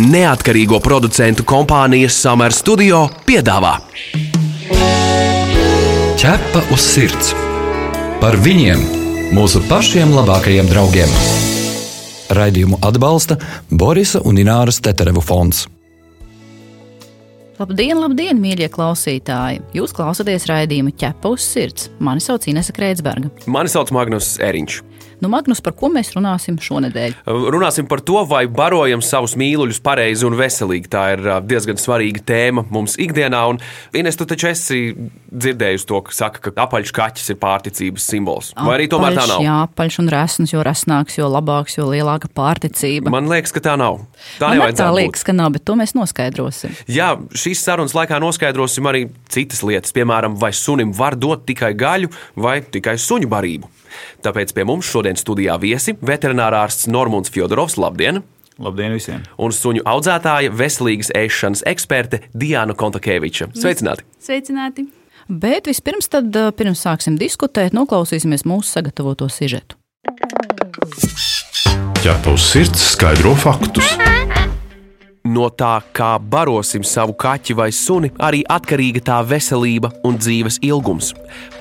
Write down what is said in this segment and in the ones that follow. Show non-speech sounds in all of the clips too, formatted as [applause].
Neatkarīgo producentu kompānijas Summer Studio piedāvā Ķepa uz sirds par viņiem, mūsu pašiem labākajiem draugiem. Raidījumu atbalsta Borisa un Ināras Teterevu fonds. Labdien, labdien, mīļie klausītāji! Jūs klausāties raidījuma ķepa uz sirds. Mani sauc Inese Kreitsberga. Mani sauc Magnus Eriņš. Nu, Magnus, par ko mēs runāsim šonadēļ? Runāsim par to, vai barojam savus mīluļus pareizi un veselīgi. Tā ir diezgan svarīga tēma mums ikdienā. Un, Ines, tu taču esi dzirdējusi to, ka saka, ka apaļš kaķis ir pārticības simbols. Vai arī tomēr tā nav? Jā, apaļš un resns, jo resnāks, jo labāks, jo lielāka pārticība. Man liekas, ka tā nav. Tā arī tā nevajadzētu būt. liekas, ka nav, bet to mēs noskaidrosim. Jā, šīs sarunas laikā noskaidrosim arī citas lietas, piemēram, vai sunim var dot tikai gaļu vai tikai suņu barību. Tāpēc pie mums šodien studijā viesi veterinārārsts Normons Fjodorovs, labdien! Labdien visiem! Un suņu audzētāja, veselīgas ēšanas eksperte Diana Kontakeviča. Sveicināti! Sveicināti! Bet vispirms, tad, pirms sāksim diskutēt, noklausīsimies mūsu sagatavoto sižetu. Ķepa uz sirds skaidro faktus. No tā, kā barosim savu kaķi vai suni, arī atkarīga tā veselība un dzīves ilgums.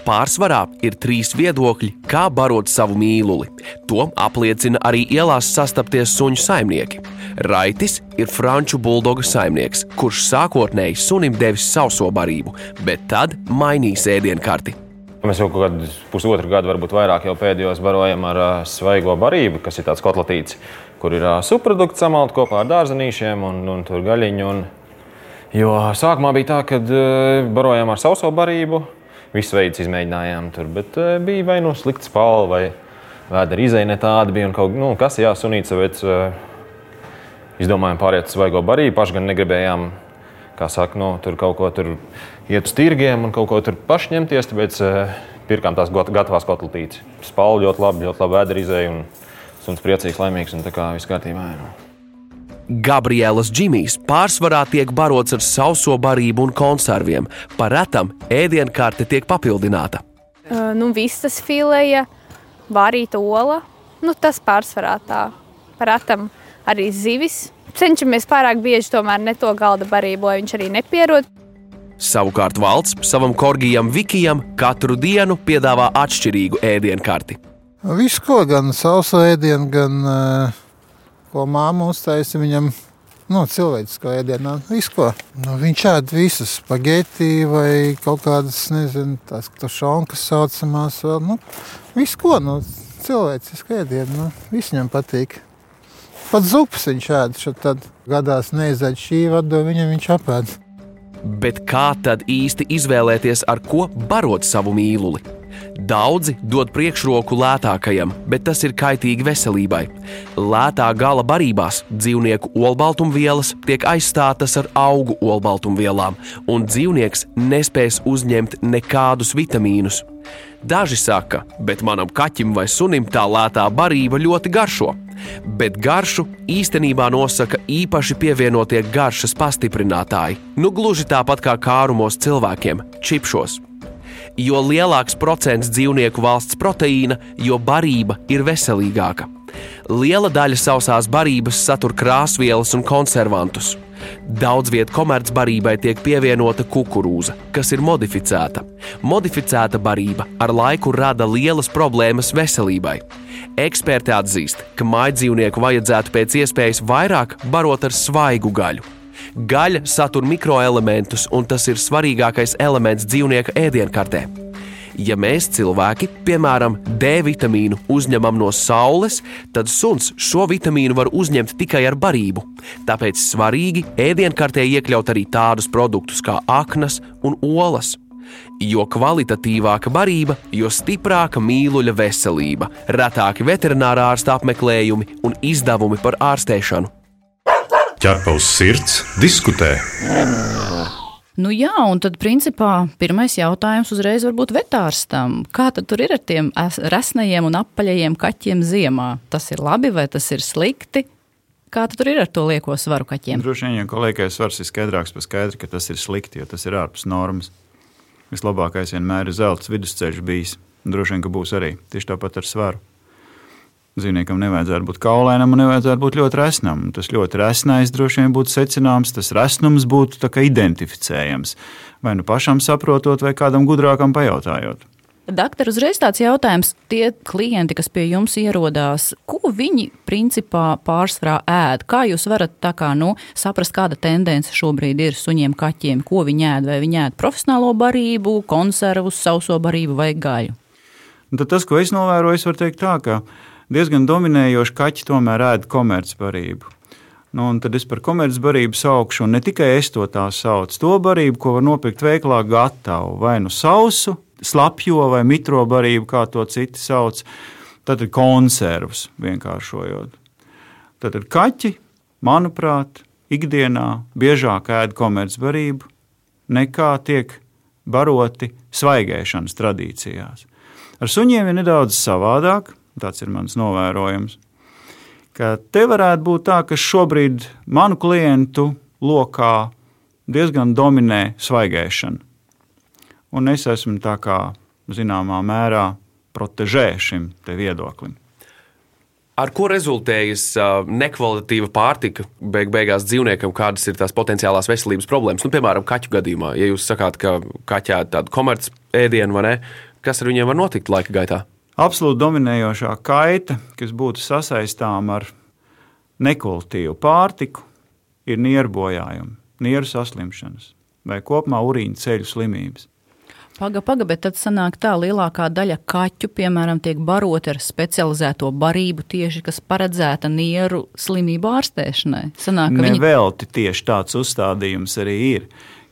Pārsvarā ir trīs viedokļi, kā barot savu mīluli. To apliecina arī ielās sastapties suņu saimnieki. Raitis ir franču buldoga saimnieks, kurš sākotnēji sunim devis sauso barību, bet tad mainīs ēdienkarti. Mēs jau kaut kādu pusotru gadu, varbūt vairāk, jau pēdējos barojam ar uh, svaigo barību, kas ir tāds kotletīts, kur ir uh, subprodukts samalt kopā ar dārzenīšiem un, un tur gaļiņu. Un... Jo sākumā bija tā, ka uh, barojam ar sauso barību, visu veidu izmēģinājām tur, bet uh, bija vai nu slikta spalva, vai vēdera izēja ne tāda bija un kaut nu, kas jāsunīts, bet uh, izdomājām pāriet uz svaigo barību, paši gan negribējām kā saka, nu, tur kaut ko tur iet uz tirgiem un kaut ko tur paši ņemties. Tāpēc uh, pirkām tās gatavās kotletītes. Spāļu ļoti labi, ļoti labi vēdera izēja un suns priecīgs, laimīgs un tā kā viss kārtībā. Gabrielas džimijs pārsvarā tiek barots ar sauso barību un konserviem. Par retam ēdienkarte tiek papildināta. Uh, nu, vistas filēja, vārīta ola. Nu, tas pārsvarā tā. Paratam arī zivis. Cenšamies pārāk bieži tomēr ne to galda barību, lai viņš arī nepierod. Savukārt valsts savam korgijam Vikijam katru dienu piedāvā atšķirīgu ēdienkarti. Visu ko, gan sausu ēdienu, gan ko māma uztaisīja viņam. Nu, cilvēcisko ēdienu, visu ko. Nu, viņš ēd visus spaghetti vai kaut kādas, nezinu, tās tošonkas saucamās. Vēl, nu, visu ko, nu, cilvēcisku ēdienu, nu, viss viņam patīk. Pat zupas viņš ēd, šo tad gadās neizēd šī vadu, viņam viņš apēd. Bet kā tad īsti izvēlēties, ar ko barot savu mīluli? Daudzi dod priekšroku lētākajam, bet tas ir kaitīgi veselībai. Lētā gala barībās dzīvnieku olbaltumvielas tiek aizstātas ar augu olbaltumvielām, un dzīvnieks nespēs uzņemt nekādus vitamīnus. Daži saka, bet manam kaķim vai sunim tā lētā barība ļoti garšo. Bet garšu īstenībā nosaka īpaši pievienotie garšas pastiprinātāji. Nu, gluži tāpat kā kārumos cilvēkiem - čipšos. Jo lielāks procents dzīvnieku valsts proteīna, jo barība ir veselīgāka. Liela daļa sausās barības satur krāsvielas un konservantus. Daudz vietā komercbarībai tiek pievienota kukurūza, kas ir modificēta. Modificēta barība ar laiku rada lielas problēmas veselībai. Eksperti atzīst, ka mājdzīvnieku vajadzētu pēc iespējas vairāk barot ar svaigu gaļu. Gaļa satur mikroelementus, un tas ir svarīgākais elements dzīvnieka ēdienkartē. Ja mēs cilvēki, piemēram, D vitamīnu uzņemam no saules, tad suns šo vitamīnu var uzņemt tikai ar barību. Tāpēc svarīgi ēdienkartē iekļaut arī tādus produktus kā aknas un olas. Jo kvalitatīvāka barība, jo stiprāka mīluļa veselība, retāki veterinārā ārsta apmeklējumi un izdevumi par ārstēšanu. Ķepa uz sirds diskutē. Nu jā, un tad principā pirmais jautājums uzreiz var būt vetārstam. Kā tad tur ir ar tiem es- resnajiem un apaļajiem kaķiem ziemā? Tas ir labi vai tas ir slikti? Kā tad tur ir ar to lieko svaru kaķiem? Droši vien, ja kolēģis svars ir skaidrāks par skaidru, ka tas ir slikti, jo tas ir ārpus normas. Vislabākais vienmēr ir zelta vidusceļš bijis. Droši vien, ka būs arī tieši tāpat ar svaru. Dzīvniekam nevajadzētu būt kaulēnam un nevajadzētu būt ļoti resnam. Tas ļoti resnais droši vien būtu secināms, tas resnums būtu identificējams. Vai nu pašam saprotot, vai kādam gudrākam pajautājot. Doktor, uzreiz tāds jautājums. Tie klienti, kas pie jums ierodās, ko viņi principā pārsvarā ēd? Kā jūs varat kā, nu, saprast, kāda tendence šobrīd ir suņiem, kaķiem? Ko viņi ēd? Vai viņi ēd profesionālo barību, konservus, sauso barību vai gaļu? Un tad tas, ko es novēroju, es varu teikt tā, ka diezgan dominējoši kaķi tomēr ēd komercbarību. Nu, tad es par komercbarību saukšu, un ne tikai es to tā saucu. To barību, ko var nopirkt veiklā gatavu, vai nu sausu, slapjo vai mitro barību, kā to citi sauc. Tad ir konservs vienkāršojot. Tad ir kaķi, manuprāt, ikdienā biežāk ēd komercbarību nekā tiek baroti svaigēšanas tradīcijās. Ar suņiem ir nedaudz savādāk, tāds ir mans novērojums. Te varētu būt tā, ka šobrīd manu klientu lokā diezgan dominē svaigēšana un es esmu tā kā zināmā mērā protežē šim viedoklim. Ar ko rezultējas nekvalitatīva pārtika beig beigās dzīvniekam, kādas ir tās potenciālās veselības problēmas? Nu, piemēram, kaķu gadījumā, ja jūs sakāt, ka kaķē tādu komerci ēdienu vai ne, kas ar viņiem var notikt laika gaitā? Absolūti dominējošā kaita, kas būtu sasaistām ar nekvalitatīvu pārtiku, ir nieru bojājumi, nieru saslimšanas vai kopumā urīna ceļu slimības. Paga, paga, bet tad sanāk tā, lielākā daļa kaķu, piemēram, tiek baroti ar specializēto barību tieši, kas paredzēta nieru slimību ārstēšanai. Sanāk, ka viņi... Tieši tāds uzstādījums arī ir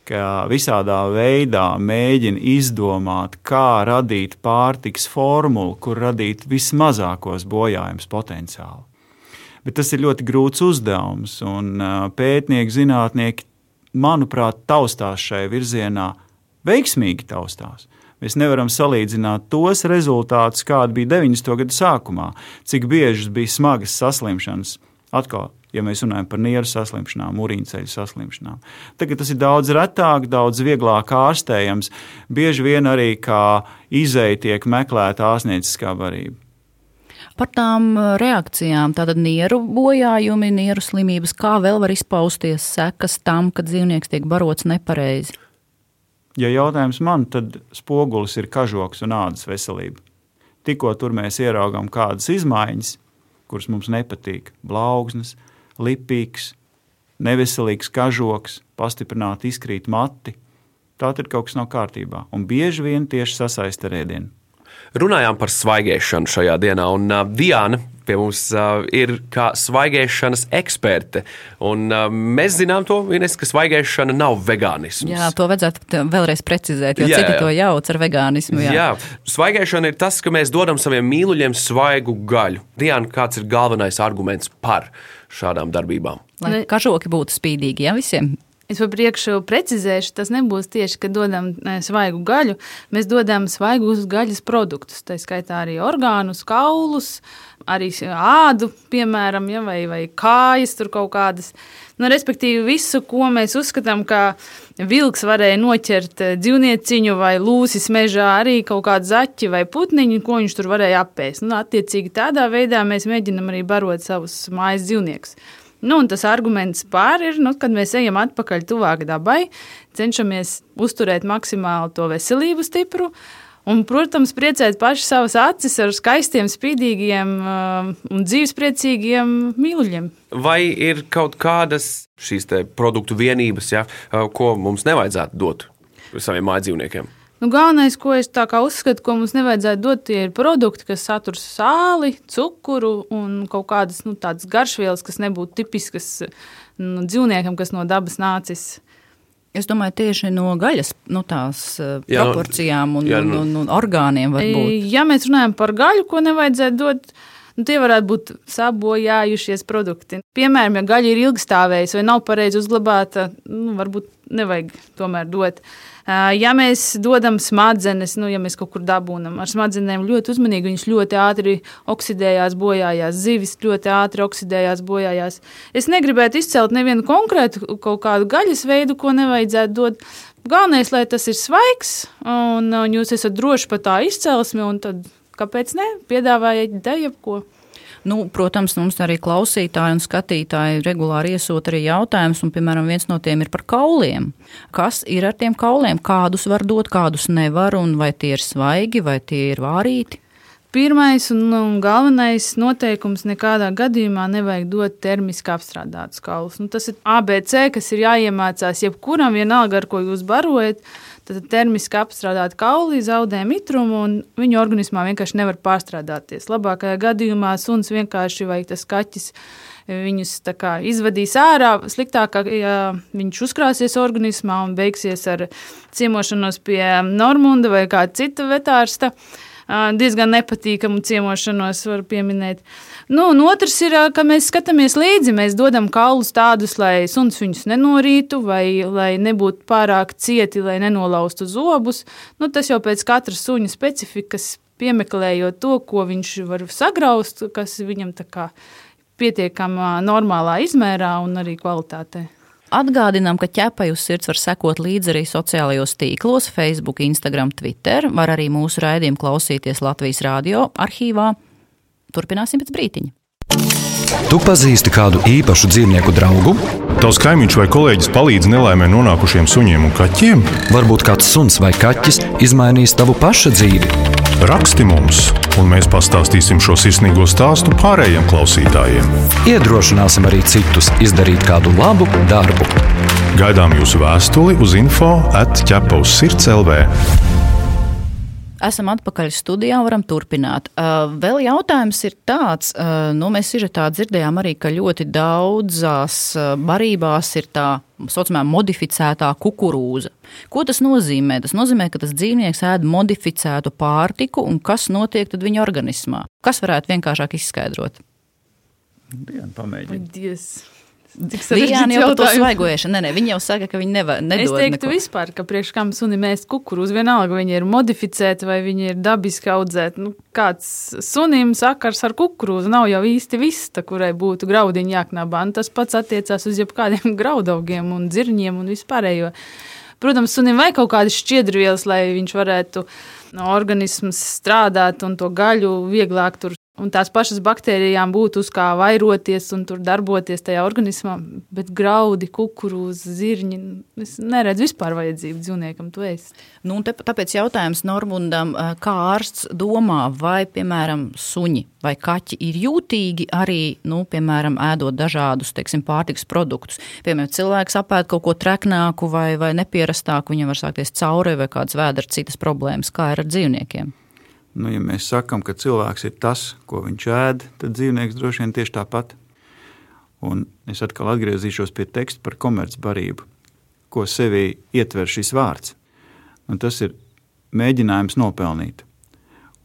ka visādā veidā mēģina izdomāt, kā radīt pārtiks formulu, kur radīt vismazākos bojājumus potenciāli. Bet tas ir ļoti grūts uzdevums, un pētnieki, zinātnieki, manuprāt, taustās šai virzienā veiksmīgi taustās. Mēs nevaram salīdzināt tos rezultātus, kādi bija 90. gada sākumā, cik biežas bija smagas saslimšanas. Atkal, ja mēs runājam par nieru saslimšanām, urīnceļu saslimšanām. Tagad tas ir daudz retāk, daudz vieglāk ārstējams. Bieži vien arī kā izēja tiek meklēta ārstnieciskā barība. Par tām reakcijām, tātad nieru bojājumi, nieru slimības, kā vēl var izpausties sekas tam, kad dzīvnieks tiek barots nepareizi? Ja jautājums man, tad spogulis ir kažoks un ādas veselība. Tikko tur mēs ieraugām kādas izmaiņas, kuras mums nepatīk, blaugsnes, lipīgs, neveselīgs kažoks, pastiprināti izkrīt mati, tā ir kaut kas nav kārtībā. Un bieži vien tieši sasaista ar ēdienu. Runājām par svaigēšanu šajā dienā, un uh, Diana pie mums uh, ir kā svaigēšanas eksperte. Un, uh, mēs zinām, to, Ines, ka svaigēšana nav vegānisms. Jā, to vajadzētu vēlreiz precizēt, jo jā, citi jā. to jauc ar vegānismu. Jā. jā, svaigēšana ir tas, ka mēs dodam saviem mīluļiem svaigu gaļu. Diana, kāds ir galvenais arguments par šādām darbībām? Lai kažoki būtu spīdīgi, ja visiem Es par priekšu precizēšu, tas nebūs tieši, ka dodam e, svaigu gaļu. Mēs dodam svaigus gaļas produktus, tā skaitā arī orgānus, kaulus, arī ādu, piemēram, ja, vai, vai kājas, tur kaut kādas. Nu, respektīvi, visu, ko mēs uzskatām, ka vilks varēja noķert e, dzīvnieciņu vai lūsis mežā, arī kaut kādu zaķi vai putniņu, ko viņš tur varēja apēst. Nu, attiecīgi tādā veidā mēs mēģinam arī barot savus mājas dzīvniekus. Nu, tas arguments pār ir, nu, kad mēs ejam atpakaļ tuvāk dabai, cenšamies uzturēt maksimāli to veselību stipru. Un, protams, priecēt paši savas acis ar skaistiem, spīdīgiem uh, un dzīvespriecīgiem mīluļiem. Vai ir kaut kādas šīs produktu vienības, ja, uh, ko mums nevajadzētu dot saviem mājdzīvniekiem? Nu, galvenais, ko es uzskatu, ko mums nevajadzētu dot, tie ir produkti, kas satur sāli, cukuru un kaut kādas nu, garšvielas, kas nebūtu tipiskas nu, dzīvniekam, kas no dabas nācis. Es domāju, tieši no gaļas nu, tās, uh, jā, proporcijām un, jā, nu, un, un orgāniem. Varbūt. Ja mēs runājam par gaļu, ko nevajadzētu dot, nu, tie varētu būt sabojājušies produkti. Piemēram, ja gaļa ir ilgstāvējusi vai nav pareizi uzglabāta, nu, varbūt nevajag tomēr dot. Uh, Ja mēs dodam smadzenes, nu, ja mēs kaut kur dabūjam ar smadzenēm ļoti uzmanīgi, viņš ļoti ātri oksidējās, bojājās, zivis ļoti ātri oksidējās, bojājās. Es negribētu izcelt nevienu konkrētu kaut kādu gaļas veidu, ko nevajadzētu dot. Galvenais, lai tas ir svaigs, un, un jūs esat droši par tā izcelsmi, un tad kāpēc ne? Piedāvājiet dejabko. Nu, protams, mums arī klausītāji un skatītāji regulāri iesūta arī jautājumus, un, piemēram, viens no tiem ir par kauliem. Kas ir ar tiem kauliem? Kādus var dot, kādus nevar, un vai tie ir svaigi, vai tie ir vārīti? Pirmais un, un galvenais noteikums nekādā gadījumā nevajag dot termiski apstrādātus kaulus. Nu, tas ir ABC, kas ir jāiemācās jebkuram, vienalga, ar ko jūs barojat. Tad termiski apstrādāt kauli zaudē mitrumu, un viņa organismā vienkārši nevar pārstrādāties. Labākajā gadījumā suns vienkārši vai tas kaķis viņus kā, izvadīs ārā. Sliktāk, ja viņš uzkrāsies organismā un beigsies ar ciemošanos pie Normunda vai kāda cita vetārsta. Uh, diezgan nepatīkamu ciemošanos, var pieminēt. Nu, un otrs ir, ka mēs skatāmies līdzi, mēs dodam kaulus tādus, lai suns viņus nenorītu, vai lai nebūtu pārāk cieti, lai nenolaustu zobus. Nu, tas jau pēc katra suņa specifikas, piemeklējot to, ko viņš var sagraust, kas viņam tā kā pietiekamā normālā izmērā un arī kvalitātē. Atgādinām, ka ķepai uz sirds var sekot līdzi arī sociālajos tīklos, Facebook, Instagram, Twitter. Var arī mūsu raidījumu klausīties Latvijas radio arhīvā. Turpināsim pēc brītiņa. Tu pazīsti kādu īpašu dzīvnieku draugu? Tavs kaimiņš vai kolēģis palīdz nelaimē nonākušiem suņiem un kaķiem? Varbūt kāds suns vai kaķis izmainīs tavu pašu dzīvi. Raksti mums, un mēs pastāstīsim šo sirsnīgo stāstu pārējiem klausītājiem. Iedrošināsim arī citus izdarīt kādu labu darbu. Gaidām jūsu vēstuli uz info atķepa uz sirds LV. Esam atpakaļ studijā, varam turpināt. Uh, vēl jautājums ir tāds, uh, nu, mēs sižetā dzirdējām arī, ka ļoti daudzās uh, barībās ir tā saucamā modificētā kukurūza. Ko tas nozīmē? Tas nozīmē, ka tas dzīvnieks ēd modificētu pārtiku, un kas notiek tad viņa organismā? Kas varētu vienkāršāk izskaidrot? Dienu pamēģināt. Diana jau to svaigošanu. Nē, nē, viņi jau saka, ka viņi nevar. Es teiktu neko. vispār, ka priekš kam sunim ēst kukurūzu, vienalga viņi ir modificēti vai viņi ir dabiski audzēti. Nu, kāds sunim sakars ar kukurūzu nav jau īsti vista, kurai būtu graudiņi jāknabā. Un tas pats attiecās uz jebkādiem [laughs] graudaugiem un dzirņiem un vispārējo. Protams, sunim vajag kaut kādas šķiedrvielas, lai viņš varētu no organisms strādāt un to gaļu vieglāk tur un tās pašas baktērijām būtu uz kā vairoties un tur darboties tajā organismā, bet graudi, kukurūza, zirņi, es neredzu vispār vajadzību dzīvniekam to ēst. Nu, te, tāpēc jautājums Normundam, kā ārsts domā, vai, piemēram, suņi vai kaķi ir jūtīgi arī, nu, piemēram, ēdot dažādus, teiksim, pārtiks produktus. Piemēram, cilvēks apēd kaut ko treknāku vai, vai nepierastāku, viņam var sākties caurē vai kāds vēdra citas problēmas, kā ir ar dzīvniekiem. Nu, ja mēs sakām, ka cilvēks ir tas, ko viņš ēd, tad dzīvnieks droši vien tieši tāpat. Un es atkal atgriezīšos pie teksta par komercbarību, ko sevī ietver šis vārds. Un tas ir mēģinājums nopelnīt.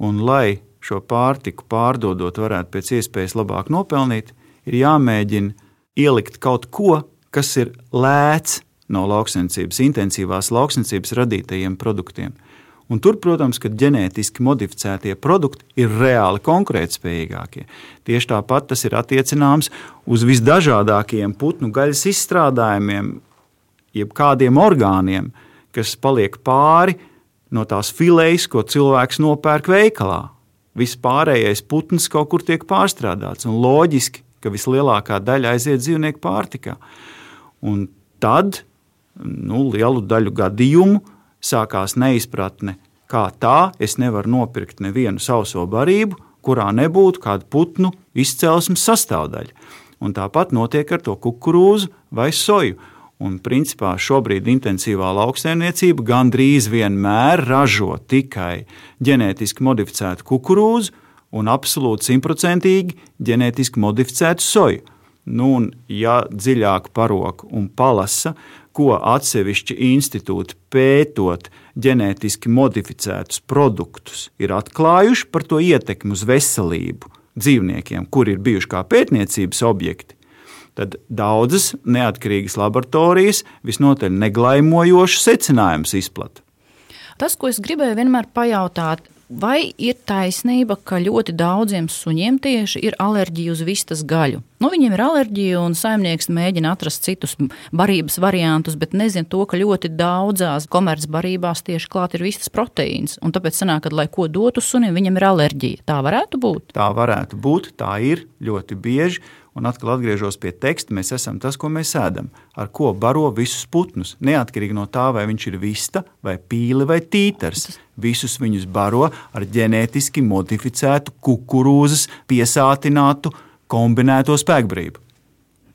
Un, lai šo pārtiku pārdodot, varētu pēc iespējas labāk nopelnīt, ir jāmēģina ielikt kaut ko, kas ir lēts no lauksaimniecības, intensīvās lauksaimniecības radītajiem produktiem. Un tur, protams, ka ģenētiski modificētie produkti ir reāli konkurētspējīgākie. Tieši tāpat tas ir attiecināms uz visdažādākajiem putnu gaļas izstrādājumiem, jeb kādiem orgāniem, kas paliek pāri no tās filejas, ko cilvēks nopērk veikalā. Viss pārējais putns kaut kur tiek pārstrādāts, un loģiski, ka vislielākā daļa aiziet dzīvnieku pārtikā. Un tad nu, lielu daļu gadījumu sākās neizpratne, kā tā es nevaru nopirkt nevienu sauso barību, kurā nebūtu kāda putnu izcelsmes sastāvdaļa. Un tāpat notiek ar to kukurūzu vai soju. Un, principā, šobrīd intensīvā lauksaimniecība gandrīz vienmēr ražo tikai ģenētiski modificētu kukurūzu un absolūti simtprocentīgi ģenētiski modificētu soju. Nu, un, ja dziļāk parok un palasa ko atsevišķi institūti pētot ģenētiski modificētus produktus, ir atklājuši par to ietekmi uz veselību dzīvniekiem, kuri ir bijuši kā pētniecības objekti, tad daudzas neatkarīgas laboratorijas visnotaļ neglaimojošas secinājumus izplata. Tas, ko es gribēju vienmēr pajautāt, Vai ir taisnība, ka ļoti daudziem suņiem tieši ir alerģija uz vistas gaļu? Nu, viņiem ir alerģija, un saimnieks mēģina atrast citus barības variantus, bet nezina to, ka ļoti daudzās komercbarībās tieši klāt ir vistas proteīns. Un tāpēc sanāk, ka, lai ko dotu sunim, viņam ir alerģija. Tā varētu būt? Tā varētu būt, tā ir ļoti bieži. Un atkal atgriežos pie teksta, mēs esam tas, ko mēs ēdam, ar ko baro visus putnus. Neatkarīgi no tā, vai viņš ir vista, vai pīle, vai tītars. Visus viņus baro ar ģenētiski modificētu kukurūzas, piesātinātu, kombinēto spēkbrīvu.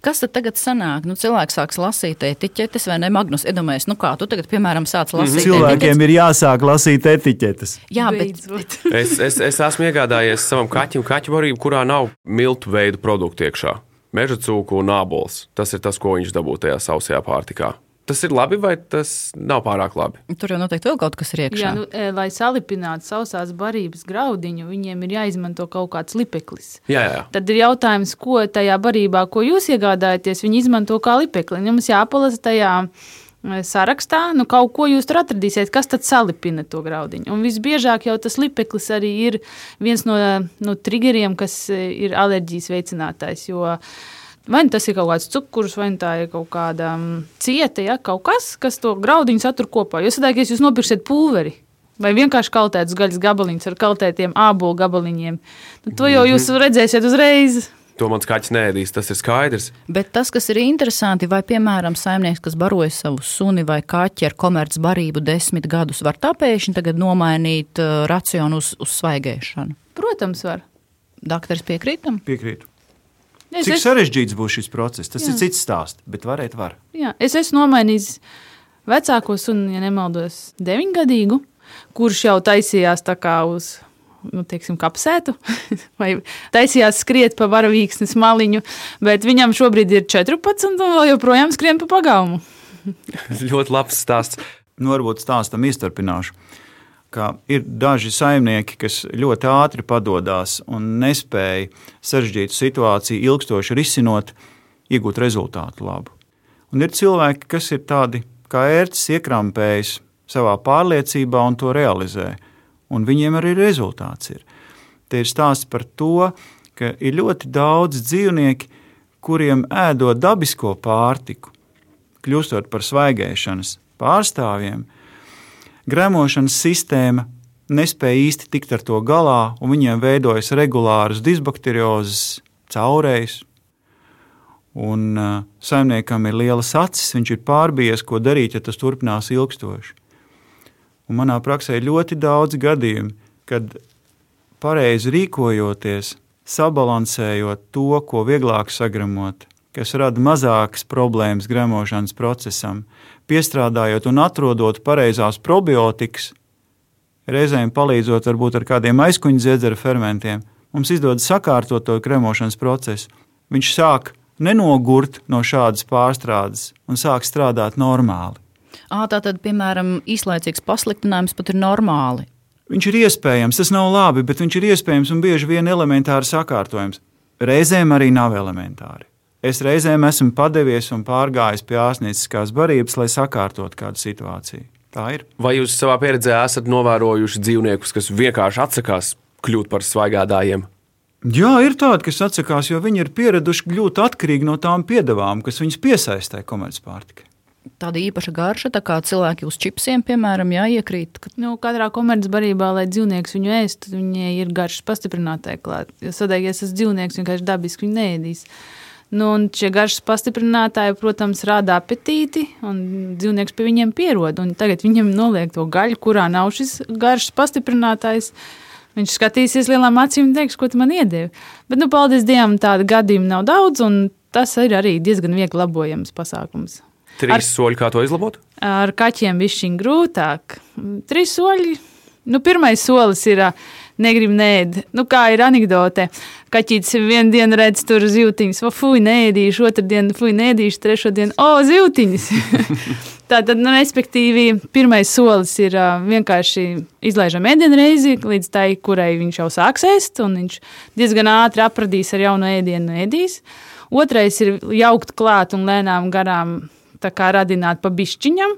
Kas tad tagad sanāk? Nu, cilvēks sāks lasīt etiķetes, vai ne? Magnus, iedomājies, nu kā tu tagad, piemēram, sāc lasīt. Mm -hmm. Cilvēkiem etiķetes. ir jāsāk lasīt etiķetes. Jā, bet [laughs] es, es, es esmu iegādājies savam kaķim kaķu varību, kurā nav miltu veidu produktu iekšā. Meža cūku un ābols. Tas ir tas, ko viņš dabū tajā sausajā pārtikā. Tas ir labi, vai tas nav pārāk labi? Tur jau noteikti vēl kaut kas ir iekšā. Jā, nu, e, lai salipinātu sausās barības graudiņu, viņiem ir jāizmanto kaut kāds lipeklis. Jā, jā. Tad ir jautājums, ko tajā barībā, ko jūs iegādājaties, viņi izmanto kā lipekli. Jums jāpalasa tajā e, sarakstā, nu, kaut ko jūs tur atradīsiet, kas tad salipina to graudiņu. Un visbiežāk jau tas lipeklis arī ir viens no, no triggeriem, kas e, ir alerģijas veicinātājs. Jo Vai nu tas ir kaut kāds cukurs, vai nu tā ir kaut kāda um, cieta, ja, kaut kas, kas to graudiņu satur kopā. Jūs saprotat, ja jūs nopirksiet pulveri. Vai vienkārši kaltēts gaļas gabaliņš ar kaltētiem ābolu gabaliņiem. Nu, to jau jūs mhm. redzēsiet uzreiz. To mans kaķis nēdīs, tas ir skaidrs. Bet tas, kas ir interesanti, vai, piemēram, saimnieks, kas baroja savu suni vai kaķi ar komercbarību desmit gadus, var tā pēkšņi tagad nomainīt uh, racionu uz, uz svaigēšanu? Protams, var. Dakteris piekrītam? Piekrītu. Es Cik es... sarežģīts būs šis process, tas Jā. ir cits stāsts, bet varēt var. Jā, es esmu nomainījis vecāko sunu, ja nemaldos, deviņgadīgu, kurš jau taisījās tā kā uz nu, teiksim, kapsētu, [laughs] vai taisījās skriet pa varavīksnes maliņu, bet viņam šobrīd ir 14 un vēl joprojām skrien pa pagaumu. [laughs] Ļoti labs stāsts. Nu, varbūt stāstam izturpināšu ka ir daži saimnieki, kas ļoti ātri padodas un nespēja sarežģītu situāciju ilgstoši risinot, iegūt rezultātu labu. Un ir cilvēki, kas ir tādi kā ērts, iekrampējis savā pārliecībā un to realizē, un viņiem arī rezultāts ir. Te ir stāsts par to, ka ir ļoti daudz dzīvnieki, kuriem ēdot dabisko pārtiku, kļūstot par svaigēšanas pārstāvjiem, Gremošanas sistēma nespēja īsti tikt ar to galā, un viņiem veidojas regulāras disbakteriozes, caurējas. Un uh, saimniekam ir lielas acis, viņš ir pārbies, ko darīt, ja tas turpinās ilgstoši. Un manā praksē ir ļoti daudz gadījumu, kad pareizi rīkojoties, sabalansējot to, ko vieglāk sagremot, kas rada mazākas problēmas gremošanas procesam, piestrādājot un atrodot pareizās probiotikas, reizēm palīdzot varbūt ar kādiem aizkuņa dziedzera fermentiem, mums izdodas sakārtot to kremošanas procesu. Viņš sāk nenogurt no šādas pārstrādes un sāk strādāt normāli. À, tā tad, piemēram, īslaicīgs pasliktinājums pat ir normāli. Viņš ir iespējams, tas nav labi, bet viņš ir iespējams un bieži vien elementāri sakārtojams. Reizēm arī nav elementāri. Es reizēm esmu padevies un pārgājis pie ārstnieciskās barības, lai sakārtotu kādu situāciju. Tā ir. Vai jūs savā pieredzē esat novērojuši dzīvniekus, kas vienkārši atsakās kļūt par svaigādājiem? Jā, ir tādi, kas atsakās, jo viņi ir pieraduši kļūt atkarīgi no tām piedevām, kas viņus piesaistē komercpārtikai tāda īpaša garša, tā kā cilvēki uz čipsiem, piemēram, jāiekrīt. Ka... Nu, katrā komercbarībā, lai dzīvnieks viņu ēst, viņai ir garšas pastiprinātāji klāt. Jo sadēgies tas dzīvnieks vienkārši dabiski neēdīs. Nu, šie garšas pastiprinātāji, protams, rada apetīti, un dzīvnieks pie viņiem pierod. Tagad viņam noliek to gaļu, kurā nav šis garšas pastiprinātājs. Viņš skatīsies lielām acīm un teiks, ko tu man iedevi. Bet, nu, paldies Dievam, tādu gadījumu nav daudz, un tas ir arī diezgan viegli labojams pasākums. Trīs ar, soļi, kā to izlabot? Ar kaķiem višķiņ grūtāk. Trīs soļi. Nu, pirmais solis ir negrib nēd. Nu, kā ir anekdote. Kaķis vienu dienu redz tur zīltiņus, vai fuj, nēdīšu, otru dienu fuj, nēdīšu, trešo dienu, o, zīltiņus. [laughs] Tātad, nu, respektīvi, pirmais solis ir uh, vienkārši izlaižam ēdienu reizi līdz tai, kurai viņš jau sāks ēst, un viņš diezgan ātri apradīs ar jaunu ēdienu ēdīs. Otrais ir jaukt klāt un lēnām garām radināt pa bišķiņam.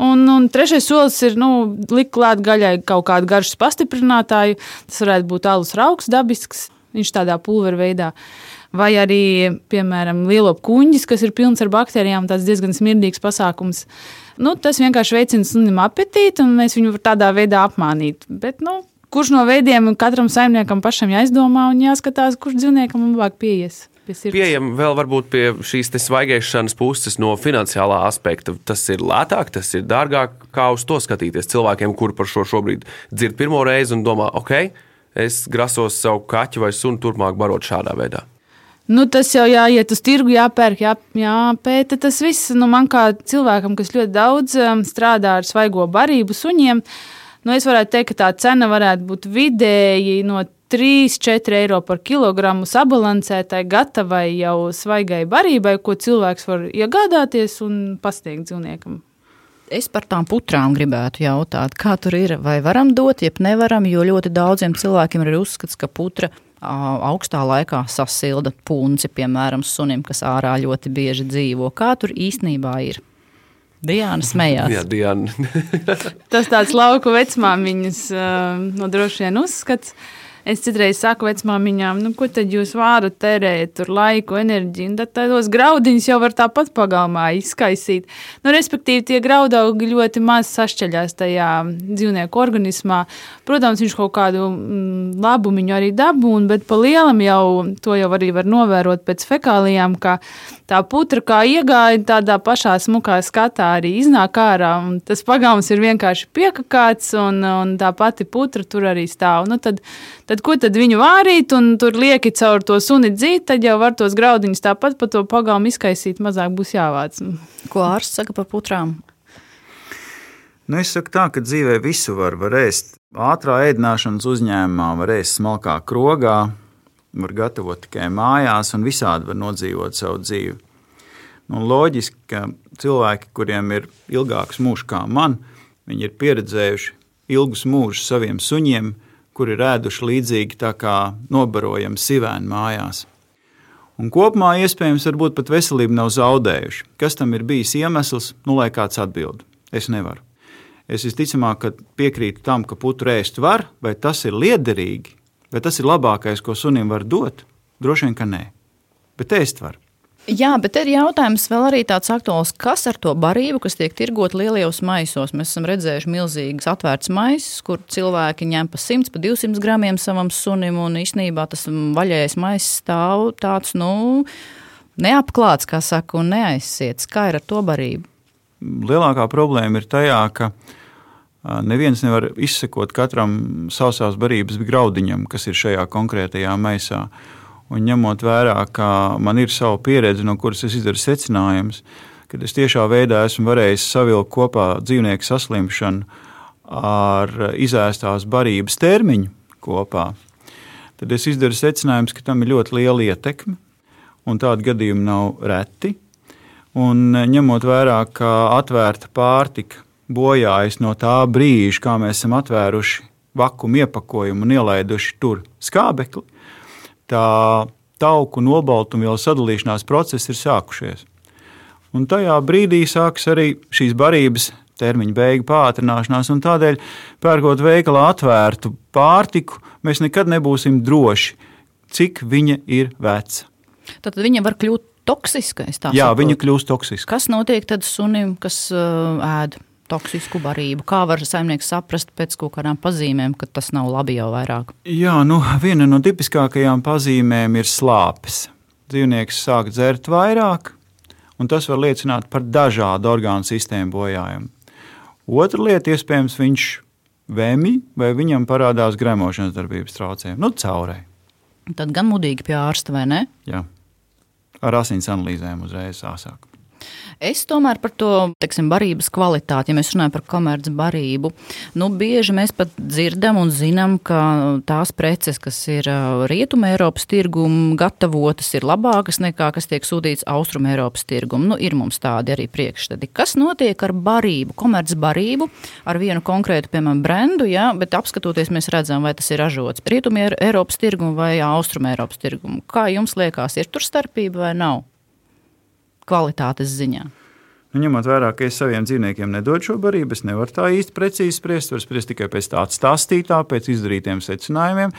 Un, un trešais solis ir nu, likt klāt gaļai kaut kādu garšas pastiprinātāju. Tas varētu būt alus rauks, dabisks, viņš tādā pulvera veidā. Vai arī, piemēram, lielo kuģis, kas ir pilns ar baktērijām, tas diezgan smirdīgs pasākums. Nu, tas vienkārši veicina sunim apetīti, un mēs viņu tādā veidā apmānīt. Bet, nu, kurš no veidiem katram saimniekam pašam jāizdomā un jāskatās, kurš dzīvniekam labāk pieies? Pieejam vēl varbūt pie šīs svaigēšanas puses no finansiālā aspekta. Tas ir lētāk, tas ir dārgāk. Kā uz to skatīties cilvēkiem, kuri par šo šobrīd dzird pirmo reizi un domā, ok, es grasos savu kaķu vai sunu turpmāk barot šādā veidā. Nu, tas jau jāiet uz tirgu, jāpērk, jā, jāpēta. Tas viss nu, man kā cilvēkam, kas ļoti daudz um, strādā ar svaigo barību suņiem, nu, es varētu teikt, ka tā cena varētu būt vidēji no 3-4 eiro par kilogramu sabalansētai, gatavai jau svaigai barībai, ko cilvēks var iegādāties un pasniegt dzīvniekam. Es par tām putrām gribētu jautāt, kā tur ir. Vai varam dot, jeb nevaram, jo ļoti daudziem cilvēkiem ir uzskats, ka putra augstā laikā sasilda punci, piemēram, sunim, kas ārā ļoti bieži dzīvo. Kā tur īstenībā ir? Diana smējās. Jā, Diana. [laughs] [laughs] Tas tāds lauku vecmāmiņas no droši vien uzskats. Es citreiz saku vecmāmiņām, nu, ko tad jūs varat tērēt, tur laiku, enerģiju, un tad tādos graudiņus jau var tāpat pagalmā izkaisīt. Nu, respektīvi, tie graudaugi ļoti maz sašķeļās tajā dzīvnieku organismā. Protams, viņš kaut kādu mm, labumu arī dabūna, bet pa lielam jau to jau arī var novērot pēc fekālijām, ka tā putra kā iegāja tādā pašā smukā skatā arī iznāk ārā, un tas pagalms ir vienkārši piekakāts, un, un tā pati putra tur arī stāv. Nu, tad, tad ko tad viņu vārīt un tur lieki caur to suni dzīt, tad jau var tos graudiņus tāpat pa to pagalmu izkaisīt, mazāk būs jāvāc. Ko ārsts saka par putrām? Nu, es saku tā, ka dzīvē visu var, var ēst. Ātrā ēdināšanas uzņēmumā var ēst smalkā krogā, var gatavot tikai mājās un visādi var nodzīvot savu dzīvi. Nu, loģiski, ka cilvēki, kuriem ir ilgāks mūžs kā man, viņi ir pieredzējuši ilgus mūžus saviem suņiem, kuri ir ēduši līdzīgi tā kā nobarojam sivēni mājās. Un kopumā iespējams varbūt pat veselību nav zaudējuši. Kas tam ir bijis iemesls, nu lai kāds atbild. Es nevaru. Es visticamāk piekrītu tam, ka putu ēst var, vai tas ir liederīgi, vai tas ir labākais, ko sunim var dot. Droši vien, ka nē, bet ēst var. Jā, bet ir jautājums vēl arī tāds aktuāls, kas ar to barību, kas tiek tirgot lielajos maisos. Mēs esam redzējuši milzīgas atvērtas maisus, kur cilvēki ņem pa 100, pa 200 gramiem savam sunim, un īstenībā tas vaļējais maisis stāv tāds, nu, neapklāts, kā saka, un neaizsiets. Kā ir ar to barību? Lielākā problēma ir tajā, ka neviens nevar izsekot katram sausās barības graudiņam, kas ir šajā konkrētajā maisā. Un ņemot vērā, ka man ir sava pieredze, no kuras es izdaru secinājumus, kad es tiešā veidā esmu varējis savilkt kopā dzīvnieku saslimšanu ar izēstās barības termiņu kopā, tad es izdaru secinājumus, ka tam ir ļoti liela ietekme, un tādu gadījumu nav reti. Un ņemot vērā, ka atvērta pārtika bojājas no tā brīža, kā mēs esam atvēruši vakumu iepakojumu un ielaiduši tur skābekli, tā tauku nobaltumvielu sadalīšanās procesi ir sākušies. Un tajā brīdī sākas arī šīs barības termiņa beigu pātrināšanās, un tādēļ, pērkot veikalā atvērtu pārtiku, mēs nekad nebūsim droši, cik viņa ir veca. Tad viņa var kļūt toksiska. Jā, saprotu. viņa kļūst toksiska. Kas notiek tad sunim, kas uh, ēd? Toksisku barību? Kā var saimnieks saprast pēc kaut kādām pazīmēm, ka tas nav labi jau vairāk? Jā, nu, viena no tipiskākajām pazīmēm ir slāpes. Dzīvnieks sāk dzert vairāk, un tas var liecināt par dažādu orgānu sistēmu bojājumu. Otra lieta, iespējams, viņš vēmī vai viņam parādās gremošanas darbības traucējumi, nu, caurē. Tad gan mudīgi pie ārsta, vai ne? Jā, ar asins analīzēm uzreiz sāsāk. Es tomēr par to teiksim, barības kvalitāti, ja mēs runājam par komerces barību, nu, bieži mēs pat dzirdam un zinām, ka tās preces, kas ir Rietumē Eiropas tirgumu gatavotas, ir labākas nekā kas tiek sūtīts Austrum Eiropas tirgumu. Nu, ir mums tādi arī priekšstati. Kas notiek ar barību, komerces barību, ar vienu konkrētu, piemēram, brendu, ja, bet apskatoties, mēs redzam, vai tas ir ražots Rietumē Eiropas tirgumu vai Austrum Eiropas tirgumu. Kā jums liekas, ir tur starpība vai nav? Kvalitātes ziņā? Nu, ņemot vērā, ka es saviem dzīvniekiem nedodu šo barību, es nevaru tā īsti precīzi spriest. Varu spriest tikai pēc tāda stāstītā, pēc izdarītiem secinājumiem.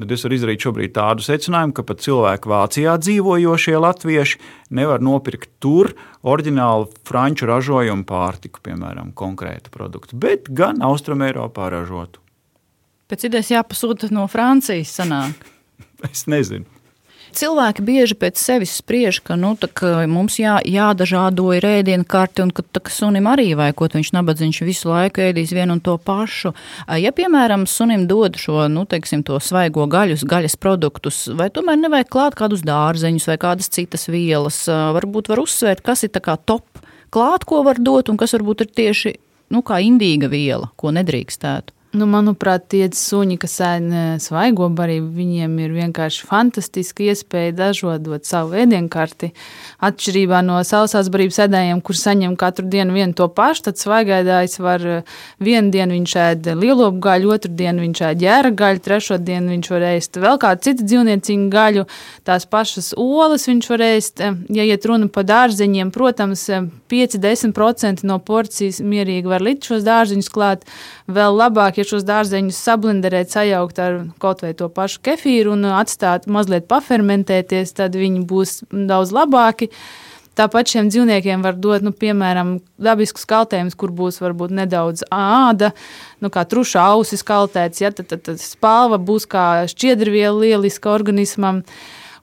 Tad es varu izdarīt šobrīd tādu secinājumu, ka pat cilvēki Vācijā dzīvojošie latvieši nevar nopirkt tur oriģinālu franču ražojumu pārtiku, piemēram, konkrētu produktu, bet gan Austrumēropā ražotu. Pēc idejas jāpasūta no Francijas. Sanāk. [laughs] es nezinu. Cilvēki bieži pēc sevis spriež, ka, nu, ka mums jā, jādažādo ir ēdienu karti un ka, tā, ka sunim arī vajag, ko viņš nabadzīgs visu laiku ēdīs vienu un to pašu. Ja, piemēram, sunim dod šo, nu, teiksim, to svaigo gaļus, gaļas produktus, vai tomēr nevajag klāt kādus dārzeņus vai kādas citas vielas, varbūt var uzsvērt, kas ir tā kā top klāt, ko var dot un kas varbūt ir tieši, nu, kā indīga viela, ko nedrīkstētu. Nu, manuprāt, tie suņi, kas ēd svaigo barību, viņiem ir vienkārši fantastiska iespēja dažādot savu ēdienkarti. Atšķirībā no sausās barības ēdējiem, kur saņem katru dienu vienu to pašu, tad svaigādājs var vienu dienu viņš ēd lielopu gaļu, otru dienu viņš ēd ģēra gaļu, trešo dienu viņš var ēst vēl kādu citu dzīvnieciņu gaļu, tās pašas olas viņš var ēst. Ja iet runa par dārzeņiem, protams, 5-10% no porcijas mierīgi var likt šos dārzeņus klāt. Vēl labāk, ja šos dārzeņus sablenderēt, sajaukt ar kaut vai to pašu kefīru un atstāt mazliet pafermentēties, tad viņi būs daudz labāki. Tāpat šiem dzīvniekiem var dot, nu, piemēram, dabiskus kaltējumus, kur būs varbūt nedaudz āda, nu, kā truša ausis kaltēts, ja, tad, tad, tad spalva būs kā šķiedrviela lieliska organismam.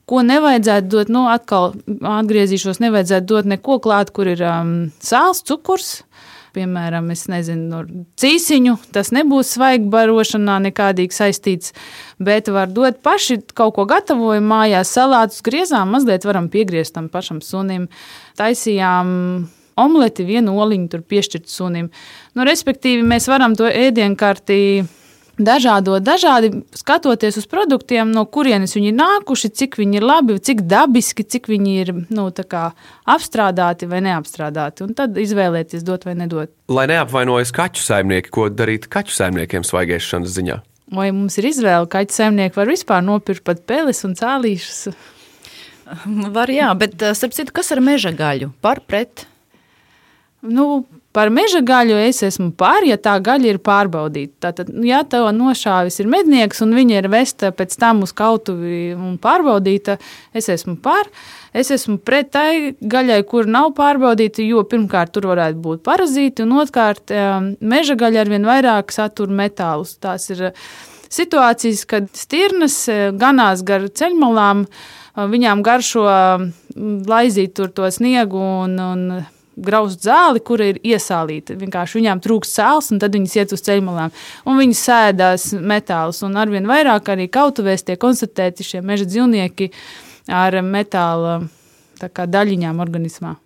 Ko nevajadzētu dot, nu, atkal atgriezīšos, nevajadzētu dot neko klāt, kur ir um, sāls, cukurs, piemēram, nezinu, cīsiņu, tas nebūs svaigi barošanā nekādīgi saistīts, bet var dot paši kaut ko gatavojumu mājās, salātus griezām, mazliet varam piegriezt tam pašam sunim. Taisījām omleti, vienu oliņu tur piešķirt sunim. Nu, respektīvi, mēs varam to ēdienkarti dažādo, dažādi skatoties uz produktiem, no kurienes viņi ir nākuši, cik viņi ir labi, cik dabiski, cik viņi ir nu, apstrādāti vai neapstrādāti. Un tad izvēlēties, dot vai nedot. Lai neapvainojas kaķu saimnieki, ko darīt kaķu saimniekiem svaigēšanas ziņā? Vai mums ir izvēle, kaķu saimnieki var vispār nopirkt pat peles un cālīšus? Var, jā, bet starp citu, kas ar meža gaļu? Par pret? Nu, Par meža gaļu es esmu pār, ja tā gaļa ir pārbaudīta. Tātad, ja tā nošāvis ir mednieks un viņa ir vesta pēc tam uz kautuvi un pārbaudīta, es esmu pār. Es esmu pret tai gaļai, kur nav pārbaudīta, jo pirmkārt tur varētu būt parazīti, un otrkārt meža gaļa ar vien vairāk satur metālus. Tās ir situācijas, kad stirnas ganās gar ceļmalām, viņām garšo laizīt tur to sniegu un, un graust zāli, kura ir iesālīta. Vienkārši viņām trūkst sāls, un tad viņas iet uz ceļmalām. Un viņas sēdās metālus, un arvien vairāk arī kautuvēs tiek konstatēti šie meža dzīvnieki ar metāla daļiņām organismā.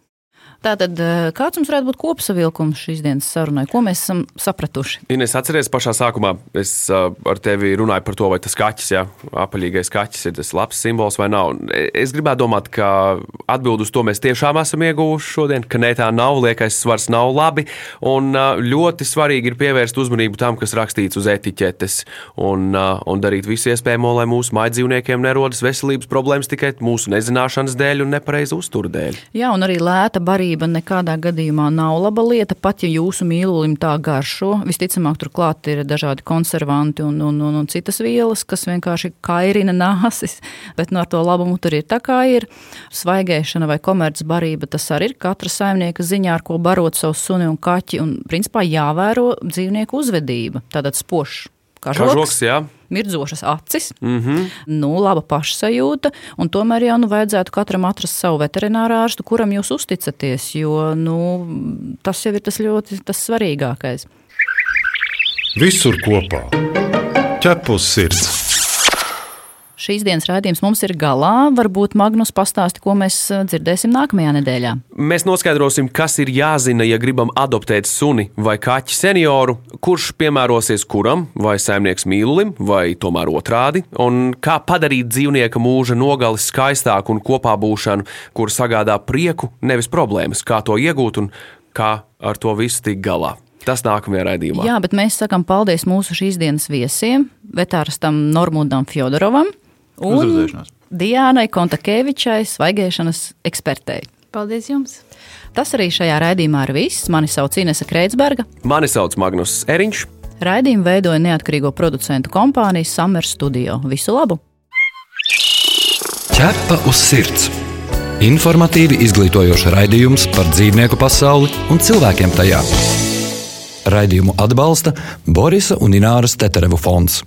Tātad, eh, kāds mums varētu būt kopsavilkums šīs dienas sarunai? Ko mēs esam sapratuši? Ines, atceries pašā sākumā, es uh, ar tevi runāju par to, vai tas kaķis, ja, apaļīgais kaķis ir tas labs simbols vai nav. Es gribētu domāt, ka atbild uz to mēs tiešām esam ieguvuši šodien, ka nē, tā nav, liekais svars nav labi. Un ļoti svarīgi ir pievērst uzmanību tam, kas rakstīts uz etiķetes un, un darīt visu iespējamo, lai mūsu mājdzīvniekiem nerodas veselības problēmas tikai mūsu nezināšanas dēļ un nepareizu uzturu dēļ. Jā, un arī lēta barība barība nekādā gadījumā nav laba lieta, pat ja jūsu mīlulim tā garšo. Visticamāk, turklāt ir dažādi konservanti un, un, un, un citas vielas, kas vienkārši kairina nāsis, [laughs] bet no ar to labumu tur ir tā kā ir. Svaigēšana vai komercbarība tas arī ir katra saimnieka ziņā, ar ko barot savu suni un kaķi, un principā jāvēro dzīvnieku uzvedība, tātad spošs. Kažoks, Kažoks jā mirdzošas acis, mm -hmm. nu, laba pašsajūta, un tomēr jau nu, vajadzētu katram atrast savu veterinārā ārstu, kuram jūs uzticaties, jo nu, tas jau ir tas ļoti tas svarīgākais. Visur kopā - ķepus sirds. Šīs dienas raidījums mums ir galā. Varbūt Magnus pastāsti, ko mēs eh, dzirdēsim nākamajā nedēļā. Mēs noskaidrosim, kas ir jāzina, ja gribam adoptēt suni vai kaķi senioru, kurš piemērosies kuram, vai saimnieks mīlulim, vai tomēr otrādi, un kā padarīt dzīvnieka mūža nogali skaistāku un kopā būšanu, kur sagādā prieku, nevis problēmas, kā to iegūt un kā ar to visu tikt galā. Tas nākamajā raidījumā. Jā, bet mēs sakām paldies mūsu šīs dienas viesiem, vetārstam Normundam Fjodorovam, un Diānai Kontakevičai, svaigēšanas ekspertei. Paldies jums! Tas arī šajā raidījumā ir viss. Mani sauc Inese Kreitsberga. Mani sauc Magnus Eriņš. Raidījumu veidoja neatkarīgo producentu kompānija Summer Studio. Visu labu! Ķepa uz sirds! Informatīvi izglītojoši raidījums par dzīvnieku pasauli un cilvēkiem tajā. Raidījumu atbalsta Borisa un Ināras Teterevu fonds.